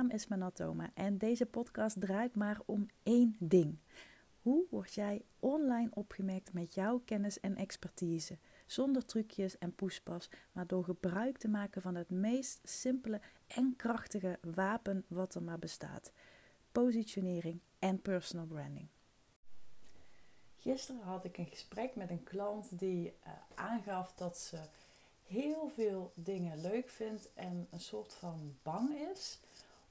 naam is Manatoma en deze podcast draait maar om één ding. Hoe word jij online opgemerkt met jouw kennis en expertise? Zonder trucjes en poespas, maar door gebruik te maken van het meest simpele en krachtige wapen wat er maar bestaat: positionering en personal branding. Gisteren had ik een gesprek met een klant die uh, aangaf dat ze heel veel dingen leuk vindt en een soort van bang is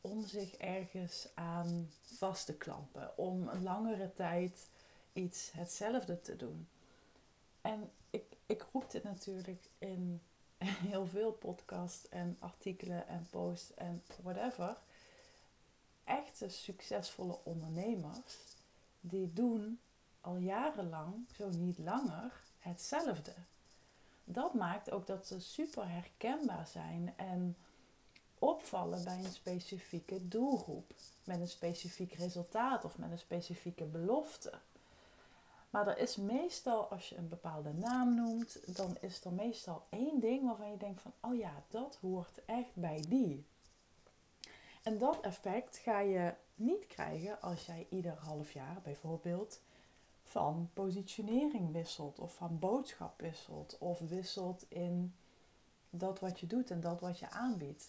om zich ergens aan vast te klampen. Om een langere tijd iets hetzelfde te doen. En ik, ik roep dit natuurlijk in heel veel podcasts en artikelen en posts en whatever. Echte succesvolle ondernemers, die doen al jarenlang, zo niet langer, hetzelfde dat maakt ook dat ze super herkenbaar zijn en opvallen bij een specifieke doelgroep. Met een specifiek resultaat of met een specifieke belofte. Maar er is meestal, als je een bepaalde naam noemt, dan is er meestal één ding waarvan je denkt van, oh ja, dat hoort echt bij die. En dat effect ga je niet krijgen als jij ieder half jaar bijvoorbeeld van positionering wisselt of van boodschap wisselt of wisselt in dat wat je doet en dat wat je aanbiedt.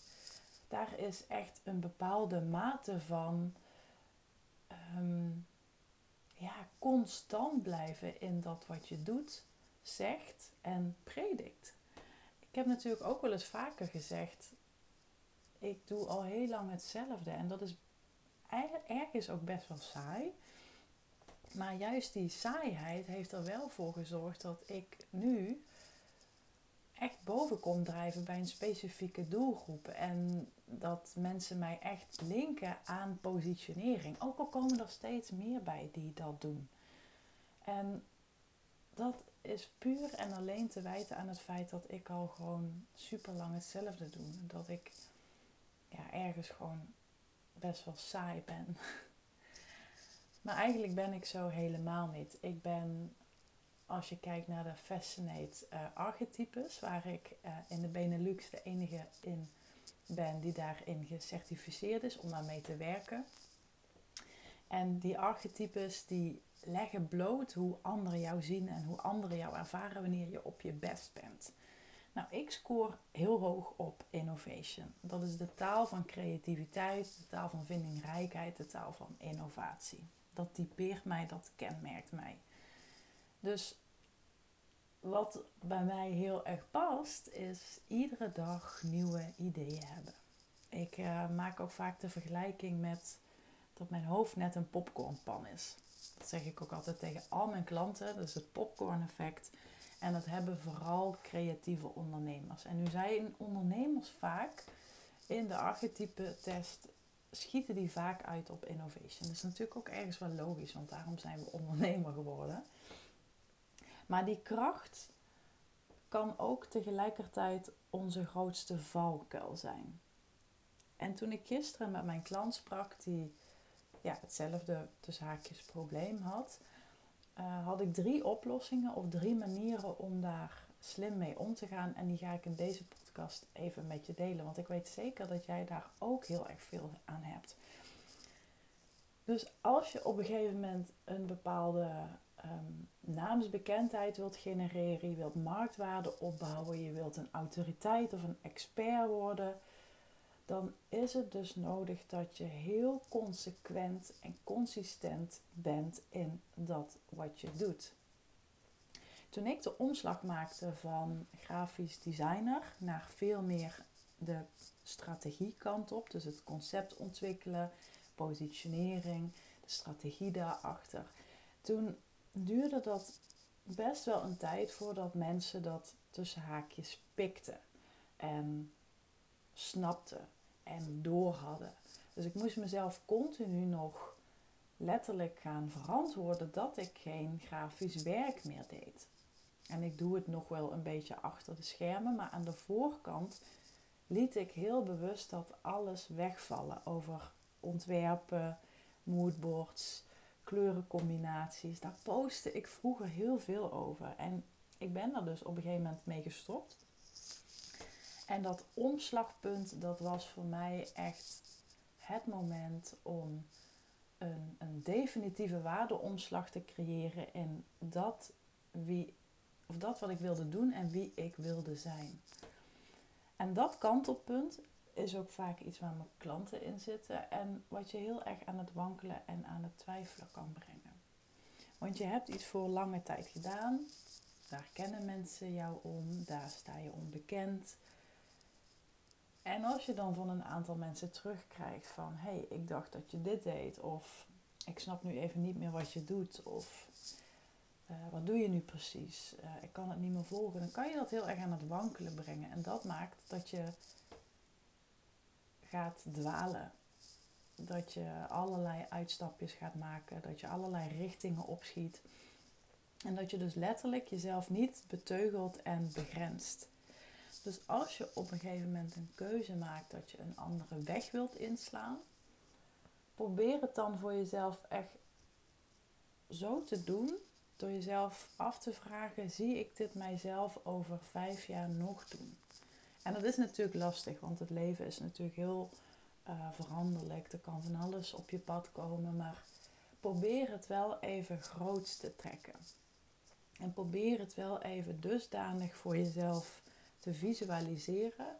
Daar is echt een bepaalde mate van ehm, ja, constant blijven in dat wat je doet, zegt en predikt. Ik heb natuurlijk ook wel eens vaker gezegd, ik doe al heel lang hetzelfde en dat is ergens ook best wel saai. Maar juist die saaiheid heeft er wel voor gezorgd dat ik nu echt boven kom drijven bij een specifieke doelgroep. En dat mensen mij echt linken aan positionering. Ook al komen er steeds meer bij die dat doen. En dat is puur en alleen te wijten aan het feit dat ik al gewoon super lang hetzelfde doe. Dat ik ja, ergens gewoon best wel saai ben. Maar eigenlijk ben ik zo helemaal niet. Ik ben, als je kijkt naar de Fascinate uh, archetypes, waar ik uh, in de Benelux de enige in ben die daarin gecertificeerd is om daarmee te werken. En die archetypes die leggen bloot hoe anderen jou zien en hoe anderen jou ervaren wanneer je op je best bent. Nou, ik scoor heel hoog op innovation. Dat is de taal van creativiteit, de taal van vindingrijkheid, de taal van innovatie dat typeert mij, dat kenmerkt mij. Dus wat bij mij heel erg past, is iedere dag nieuwe ideeën hebben. Ik uh, maak ook vaak de vergelijking met dat mijn hoofd net een popcornpan is. Dat zeg ik ook altijd tegen al mijn klanten. Dat is het popcorn effect. En dat hebben vooral creatieve ondernemers. En nu zijn ondernemers vaak in de archetype test schieten die vaak uit op innovation. Dat is natuurlijk ook ergens wel logisch, want daarom zijn we ondernemer geworden. Maar die kracht kan ook tegelijkertijd onze grootste valkuil zijn. En toen ik gisteren met mijn klant sprak, die ja, hetzelfde tussen haakjes probleem had, uh, had ik drie oplossingen of drie manieren om daar slim mee om te gaan. En die ga ik in deze podcast even met je delen. Want ik weet zeker dat jij daar ook heel erg veel aan hebt. Dus als je op een gegeven moment een bepaalde um, naamsbekendheid wilt genereren, je wilt marktwaarde opbouwen, je wilt een autoriteit of een expert worden, dan is het dus nodig dat je heel consequent en consistent bent in dat wat je doet. Toen ik de omslag maakte van grafisch designer naar veel meer de strategiekant op, dus het concept ontwikkelen, positionering, de strategie daarachter. Toen duurde dat best wel een tijd voordat mensen dat tussen haakjes pikten en snapten en door hadden. Dus ik moest mezelf continu nog letterlijk gaan verantwoorden dat ik geen grafisch werk meer deed. En ik doe het nog wel een beetje achter de schermen, maar aan de voorkant liet ik heel bewust dat alles wegvallen over ontwerpen, moodboards, kleurencombinaties. Daar postte ik vroeger heel veel over. En ik ben daar dus op een gegeven moment mee gestopt. En dat omslagpunt, dat was voor mij echt het moment om een, een definitieve waardeomslag te creëren in dat, wie, of dat wat ik wilde doen en wie ik wilde zijn. En dat kantelpunt is ook vaak iets waar mijn klanten in zitten en wat je heel erg aan het wankelen en aan het twijfelen kan brengen. Want je hebt iets voor lange tijd gedaan, daar kennen mensen jou om, daar sta je onbekend. En als je dan van een aantal mensen terugkrijgt van hé, hey, ik dacht dat je dit deed, of ik snap nu even niet meer wat je doet, of uh, wat doe je nu precies, uh, ik kan het niet meer volgen, dan kan je dat heel erg aan het wankelen brengen. En dat maakt dat je gaat dwalen. Dat je allerlei uitstapjes gaat maken, dat je allerlei richtingen opschiet. En dat je dus letterlijk jezelf niet beteugelt en begrenst. Dus als je op een gegeven moment een keuze maakt dat je een andere weg wilt inslaan, probeer het dan voor jezelf echt zo te doen. Door jezelf af te vragen: zie ik dit mijzelf over vijf jaar nog doen? En dat is natuurlijk lastig, want het leven is natuurlijk heel uh, veranderlijk. Er kan van alles op je pad komen, maar probeer het wel even groots te trekken. En probeer het wel even dusdanig voor jezelf te visualiseren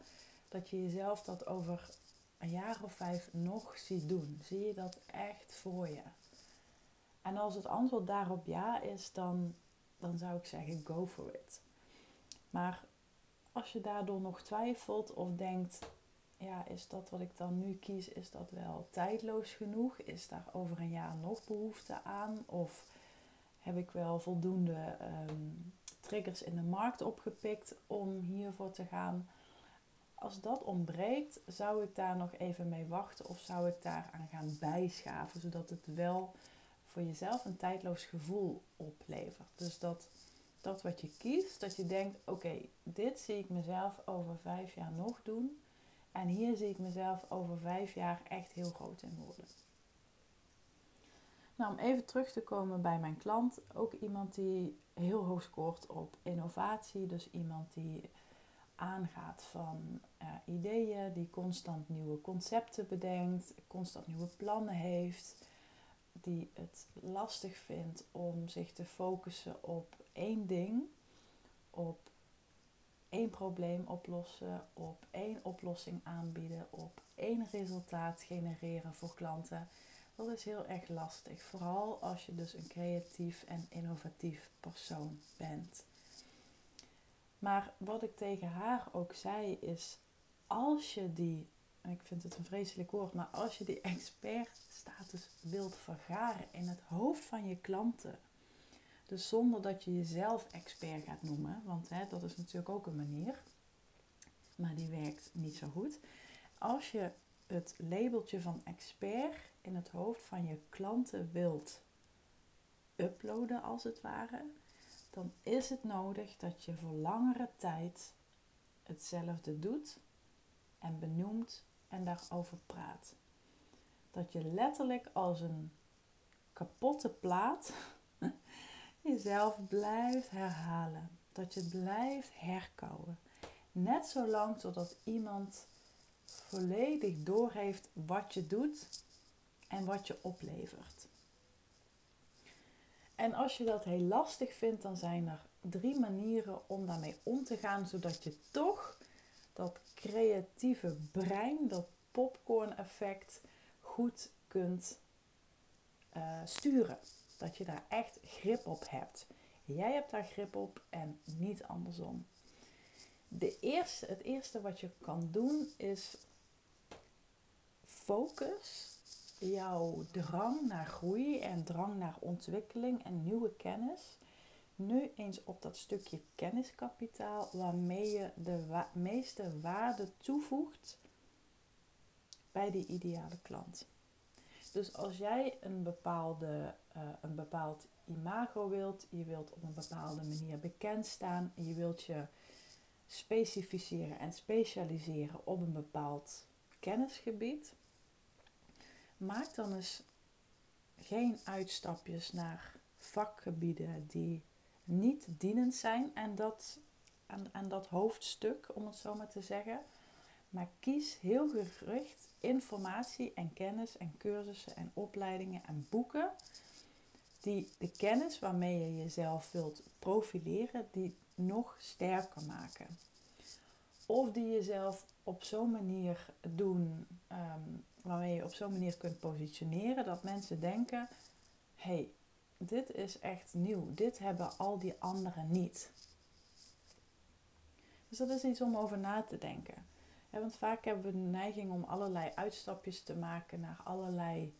dat je jezelf dat over een jaar of vijf nog ziet doen. Zie je dat echt voor je? En als het antwoord daarop ja is, dan, dan zou ik zeggen: go for it. Maar als je daardoor nog twijfelt of denkt: ja, is dat wat ik dan nu kies, is dat wel tijdloos genoeg? Is daar over een jaar nog behoefte aan? Of heb ik wel voldoende ehm, triggers in de markt opgepikt om hiervoor te gaan? Als dat ontbreekt, zou ik daar nog even mee wachten of zou ik daaraan gaan bijschaven, zodat het wel voor jezelf een tijdloos gevoel oplevert. Dus dat, dat wat je kiest, dat je denkt: oké, dit zie ik mezelf over vijf jaar nog doen. En hier zie ik mezelf over vijf jaar echt heel groot in worden. Nou, om even terug te komen bij mijn klant, ook iemand die heel hoog scoort op innovatie. Dus iemand die aangaat van uh, ideeën, die constant nieuwe concepten bedenkt, constant nieuwe plannen heeft, die het lastig vindt om zich te focussen op één ding, op één probleem oplossen, op één oplossing aanbieden, op één resultaat genereren voor klanten. Dat is heel erg lastig, vooral als je dus een creatief en innovatief persoon bent. Maar wat ik tegen haar ook zei is, als je die, ik vind het een vreselijk woord, maar als je die expertstatus wilt vergaren in het hoofd van je klanten, dus zonder dat je jezelf expert gaat noemen, want hè, dat is natuurlijk ook een manier, maar die werkt niet zo goed. Als je het labeltje van expert in het hoofd van je klanten wilt uploaden, als het ware, dan is het nodig dat je voor langere tijd hetzelfde doet en benoemt en daarover praat. Dat je letterlijk als een kapotte plaat jezelf blijft herhalen. Dat je het blijft herkouwen. Net zolang totdat iemand volledig doorheeft wat je doet en wat je oplevert. En als je dat heel lastig vindt, dan zijn er drie manieren om daarmee om te gaan, zodat je toch dat creatieve brein, dat popcorn effect, goed kunt uh, sturen. Dat je daar echt grip op hebt. Jij hebt daar grip op en niet andersom. De eerste, het eerste wat je kan doen is focus jouw drang naar groei en drang naar ontwikkeling en nieuwe kennis nu eens op dat stukje kenniskapitaal waarmee je de meeste waarde toevoegt bij die ideale klant. Dus als jij een, bepaalde, uh, een bepaald imago wilt, je wilt op een bepaalde manier bekend staan, je wilt je specificeren en specialiseren op een bepaald kennisgebied, maak dan eens geen uitstapjes naar vakgebieden die niet dienend zijn en dat, aan, aan dat hoofdstuk, om het zo maar te zeggen. maar kies heel gericht informatie en kennis en cursussen en opleidingen en boeken die de kennis waarmee je jezelf wilt profileren, die nog sterker maken. Of die jezelf op zo'n manier doen, ehm, waarmee je op zo'n manier kunt positioneren dat mensen denken: hey, dit is echt nieuw, dit hebben al die anderen niet. Dus dat is iets om over na te denken. want vaak hebben we de neiging om allerlei uitstapjes te maken naar allerlei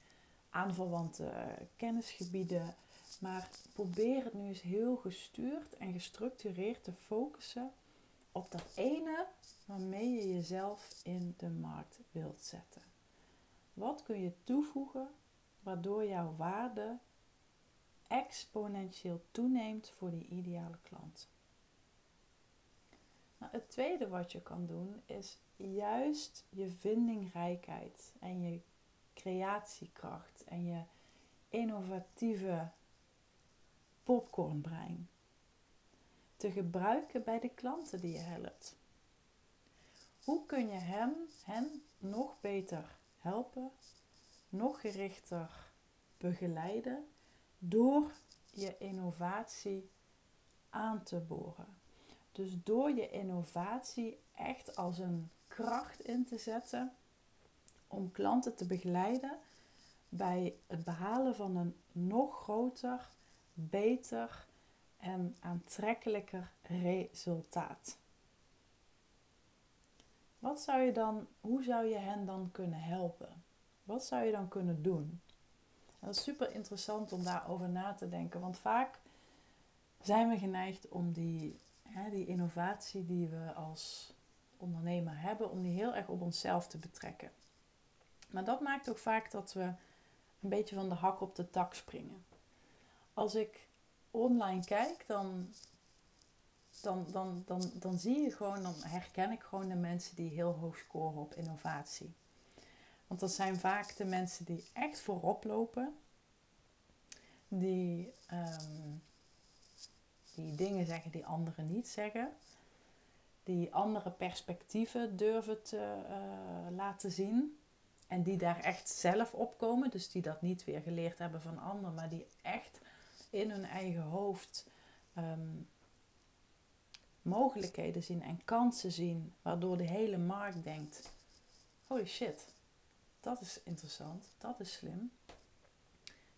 aanverwante kennisgebieden. Maar probeer het nu eens heel gestuurd en gestructureerd te focussen op dat ene waarmee je jezelf in de markt wilt zetten. Wat kun je toevoegen waardoor jouw waarde exponentieel toeneemt voor die ideale klant? Nou, het tweede wat je kan doen is juist je vindingrijkheid en je creatiekracht en je innovatieve popcornbrein te gebruiken bij de klanten die je helpt. Hoe kun je hem, hen nog beter helpen, nog gerichter begeleiden door je innovatie aan te boren? Dus door je innovatie echt als een kracht in te zetten om klanten te begeleiden bij het behalen van een nog groter, beter en aantrekkelijker resultaat. Wat zou je dan, hoe zou je hen dan kunnen helpen? Wat zou je dan kunnen doen? En dat is super interessant om daarover na te denken, want vaak zijn we geneigd om die, hè, die innovatie die we als ondernemer hebben, om die heel erg op onszelf te betrekken. Maar dat maakt ook vaak dat we een beetje van de hak op de tak springen. Als ik online kijk, dan, dan, dan, dan, dan zie je gewoon, dan herken ik gewoon de mensen die heel hoog scoren op innovatie. Want dat zijn vaak de mensen die echt voorop lopen, die, ehm, die dingen zeggen die anderen niet zeggen, die andere perspectieven durven te uh, laten zien. En die daar echt zelf opkomen. Dus die dat niet weer geleerd hebben van anderen, maar die echt in hun eigen hoofd ehm, mogelijkheden zien en kansen zien. Waardoor de hele markt denkt: holy shit, dat is interessant, dat is slim.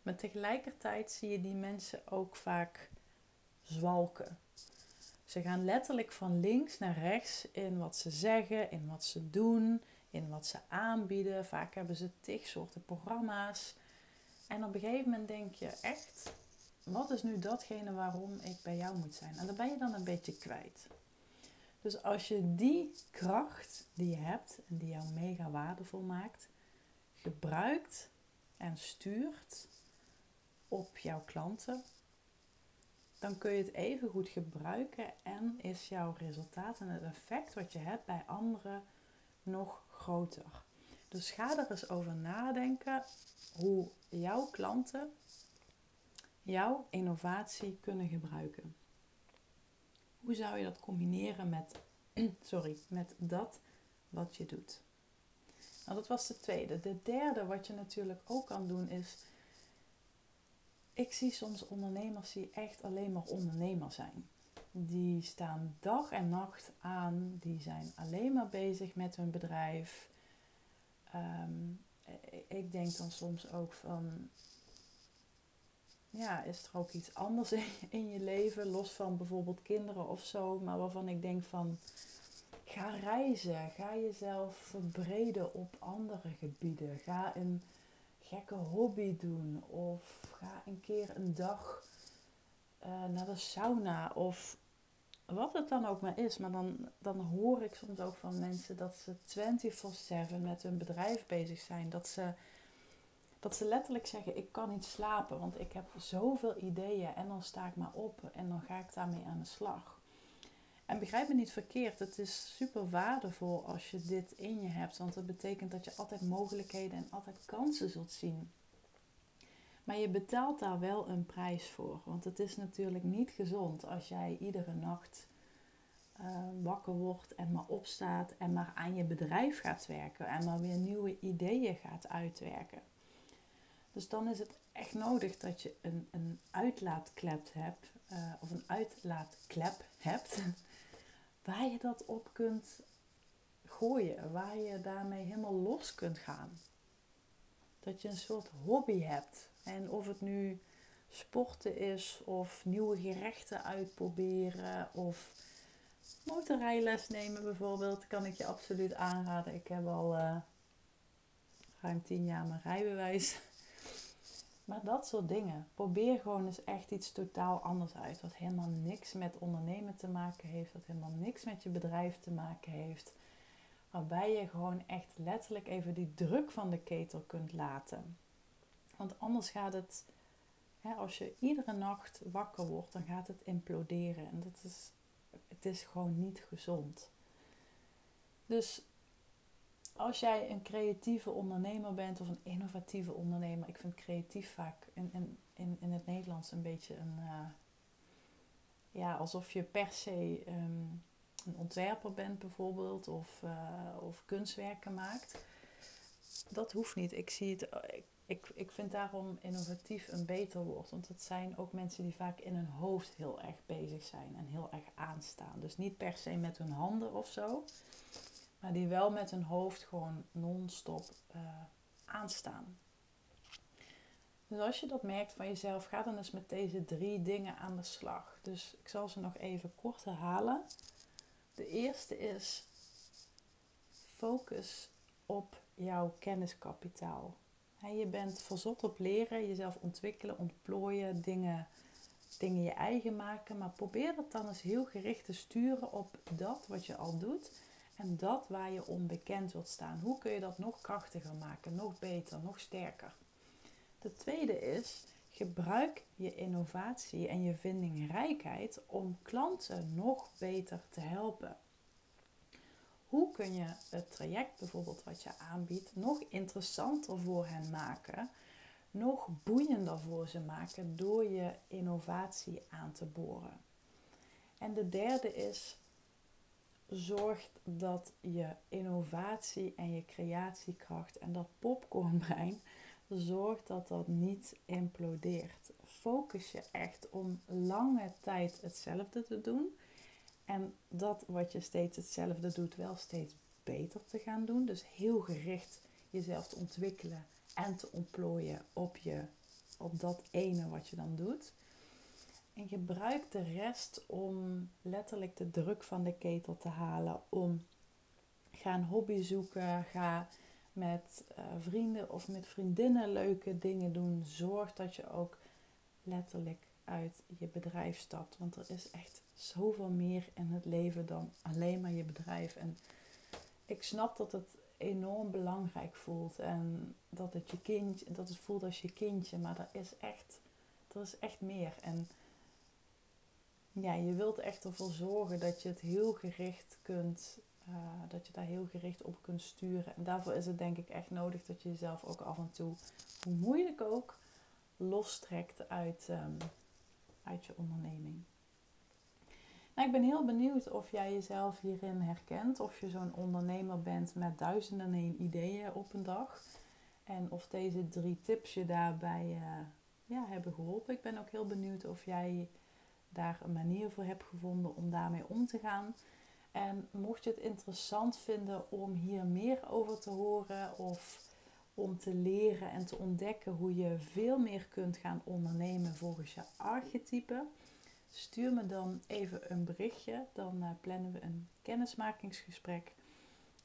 Maar tegelijkertijd zie je die mensen ook vaak zwalken. Ze gaan letterlijk van links naar rechts in wat ze zeggen, in wat ze doen, in wat ze aanbieden. Vaak hebben ze tig soorten programma's. En op een gegeven moment denk je echt, wat is nu datgene waarom ik bij jou moet zijn? En dan ben je dan een beetje kwijt. Dus als je die kracht die je hebt en die jou mega waardevol maakt, gebruikt en stuurt op jouw klanten, dan kun je het even goed gebruiken en is jouw resultaat en het effect wat je hebt bij anderen nog groter. Dus ga er eens over nadenken hoe jouw klanten jouw innovatie kunnen gebruiken. Hoe zou je dat combineren met, sorry, met dat wat je doet? Nou, dat was de tweede. De derde wat je natuurlijk ook kan doen is, ik zie soms ondernemers die echt alleen maar ondernemer zijn. Die staan dag en nacht aan, die zijn alleen maar bezig met hun bedrijf. Ehm, ik denk dan soms ook van, ja, is er ook iets anders in, je leven, los van bijvoorbeeld kinderen of zo, maar waarvan ik denk van, ga reizen, ga jezelf verbreden op andere gebieden, ga een gekke hobby doen of ga een keer een dag uh, naar de sauna of wat het dan ook maar is. Maar dan, dan hoor ik soms ook van mensen dat ze 24/7 met hun bedrijf bezig zijn, dat ze dat ze letterlijk zeggen: Ik kan niet slapen, want ik heb zoveel ideeën en dan sta ik maar op en dan ga ik daarmee aan de slag. En begrijp me niet verkeerd, het is super waardevol als je dit in je hebt, want dat betekent dat je altijd mogelijkheden en altijd kansen zult zien. Maar je betaalt daar wel een prijs voor, want het is natuurlijk niet gezond als jij iedere nacht wakker wordt en maar opstaat en maar aan je bedrijf gaat werken en maar weer nieuwe ideeën gaat uitwerken. Dus dan is het echt nodig dat je een, een uitlaatklep hebt, uh, of een uitlaatklep hebt, waar je dat op kunt gooien, waar je daarmee helemaal los kunt gaan. Dat je een soort hobby hebt. En of het nu sporten is, of nieuwe gerechten uitproberen, of motorrijles nemen bijvoorbeeld, kan ik je absoluut aanraden. Ik heb al uh, ruim tien jaar mijn rijbewijs. Maar dat soort dingen. Probeer gewoon eens echt iets totaal anders uit. Wat helemaal niks met ondernemen te maken heeft. Wat helemaal niks met je bedrijf te maken heeft. Waarbij je gewoon echt letterlijk even die druk van de ketel kunt laten. Want anders gaat het, hè, als je iedere nacht wakker wordt, dan gaat het imploderen. En dat is, het is gewoon niet gezond. Dus als jij een creatieve ondernemer bent of een innovatieve ondernemer, ik vind creatief vaak in, in, in, het Nederlands een beetje een. Uh, ja, alsof je per se um, een ontwerper bent, bijvoorbeeld, of, uh, of kunstwerken maakt. Dat hoeft niet. Ik, zie het, ik, ik vind daarom innovatief een beter woord. Want het zijn ook mensen die vaak in hun hoofd heel erg bezig zijn en heel erg aanstaan. Dus niet per se met hun handen of zo maar die wel met hun hoofd gewoon non-stop uh, aanstaan. Dus als je dat merkt van jezelf, ga dan eens met deze drie dingen aan de slag. Dus ik zal ze nog even kort herhalen. De eerste is focus op jouw kenniskapitaal. Je bent verzot op leren, jezelf ontwikkelen, ontplooien, dingen, dingen je eigen maken. Maar probeer dat dan eens heel gericht te sturen op dat wat je al doet en dat waar je onbekend wilt staan. Hoe kun je dat nog krachtiger maken, nog beter, nog sterker? De tweede is, gebruik je innovatie en je vindingrijkheid om klanten nog beter te helpen. Hoe kun je het traject bijvoorbeeld wat je aanbiedt nog interessanter voor hen maken, nog boeiender voor ze maken door je innovatie aan te boren? En de derde is zorgt dat je innovatie en je creatiekracht en dat popcornbrein zorgt dat dat niet implodeert. Focus je echt om lange tijd hetzelfde te doen. En dat wat je steeds hetzelfde doet, wel steeds beter te gaan doen. Dus heel gericht jezelf te ontwikkelen en te ontplooien op, je, op dat ene wat je dan doet. En gebruik de rest om letterlijk de druk van de ketel te halen. Om ga een hobby zoeken. Ga met uh, vrienden of met vriendinnen leuke dingen doen. Zorg dat je ook letterlijk uit je bedrijf stapt. Want er is echt zoveel meer in het leven dan alleen maar je bedrijf. En ik snap dat het enorm belangrijk voelt. En dat het je kind, dat het voelt als je kindje. Maar er is echt, er is echt meer. En ja, je wilt echt ervoor zorgen dat je het heel gericht kunt, uh, dat je daar heel gericht op kunt sturen. En daarvoor is het denk ik echt nodig dat je jezelf ook af en toe, hoe moeilijk ook, lostrekt uit, um, uit je onderneming. Nou, ik ben heel benieuwd of jij jezelf hierin herkent. Of je zo'n ondernemer bent met duizenden en ideeën op een dag. En of deze drie tips je daarbij uh, ja, hebben geholpen. Ik ben ook heel benieuwd of jij daar een manier voor heb gevonden om daarmee om te gaan. En mocht je het interessant vinden om hier meer over te horen of om te leren en te ontdekken hoe je veel meer kunt gaan ondernemen volgens je archetype, stuur me dan even een berichtje. Dan uh, plannen we een kennismakingsgesprek.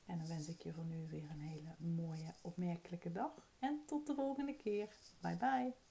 En dan wens ik je voor nu weer een hele mooie, opmerkelijke dag. En tot de volgende keer. Bye bye.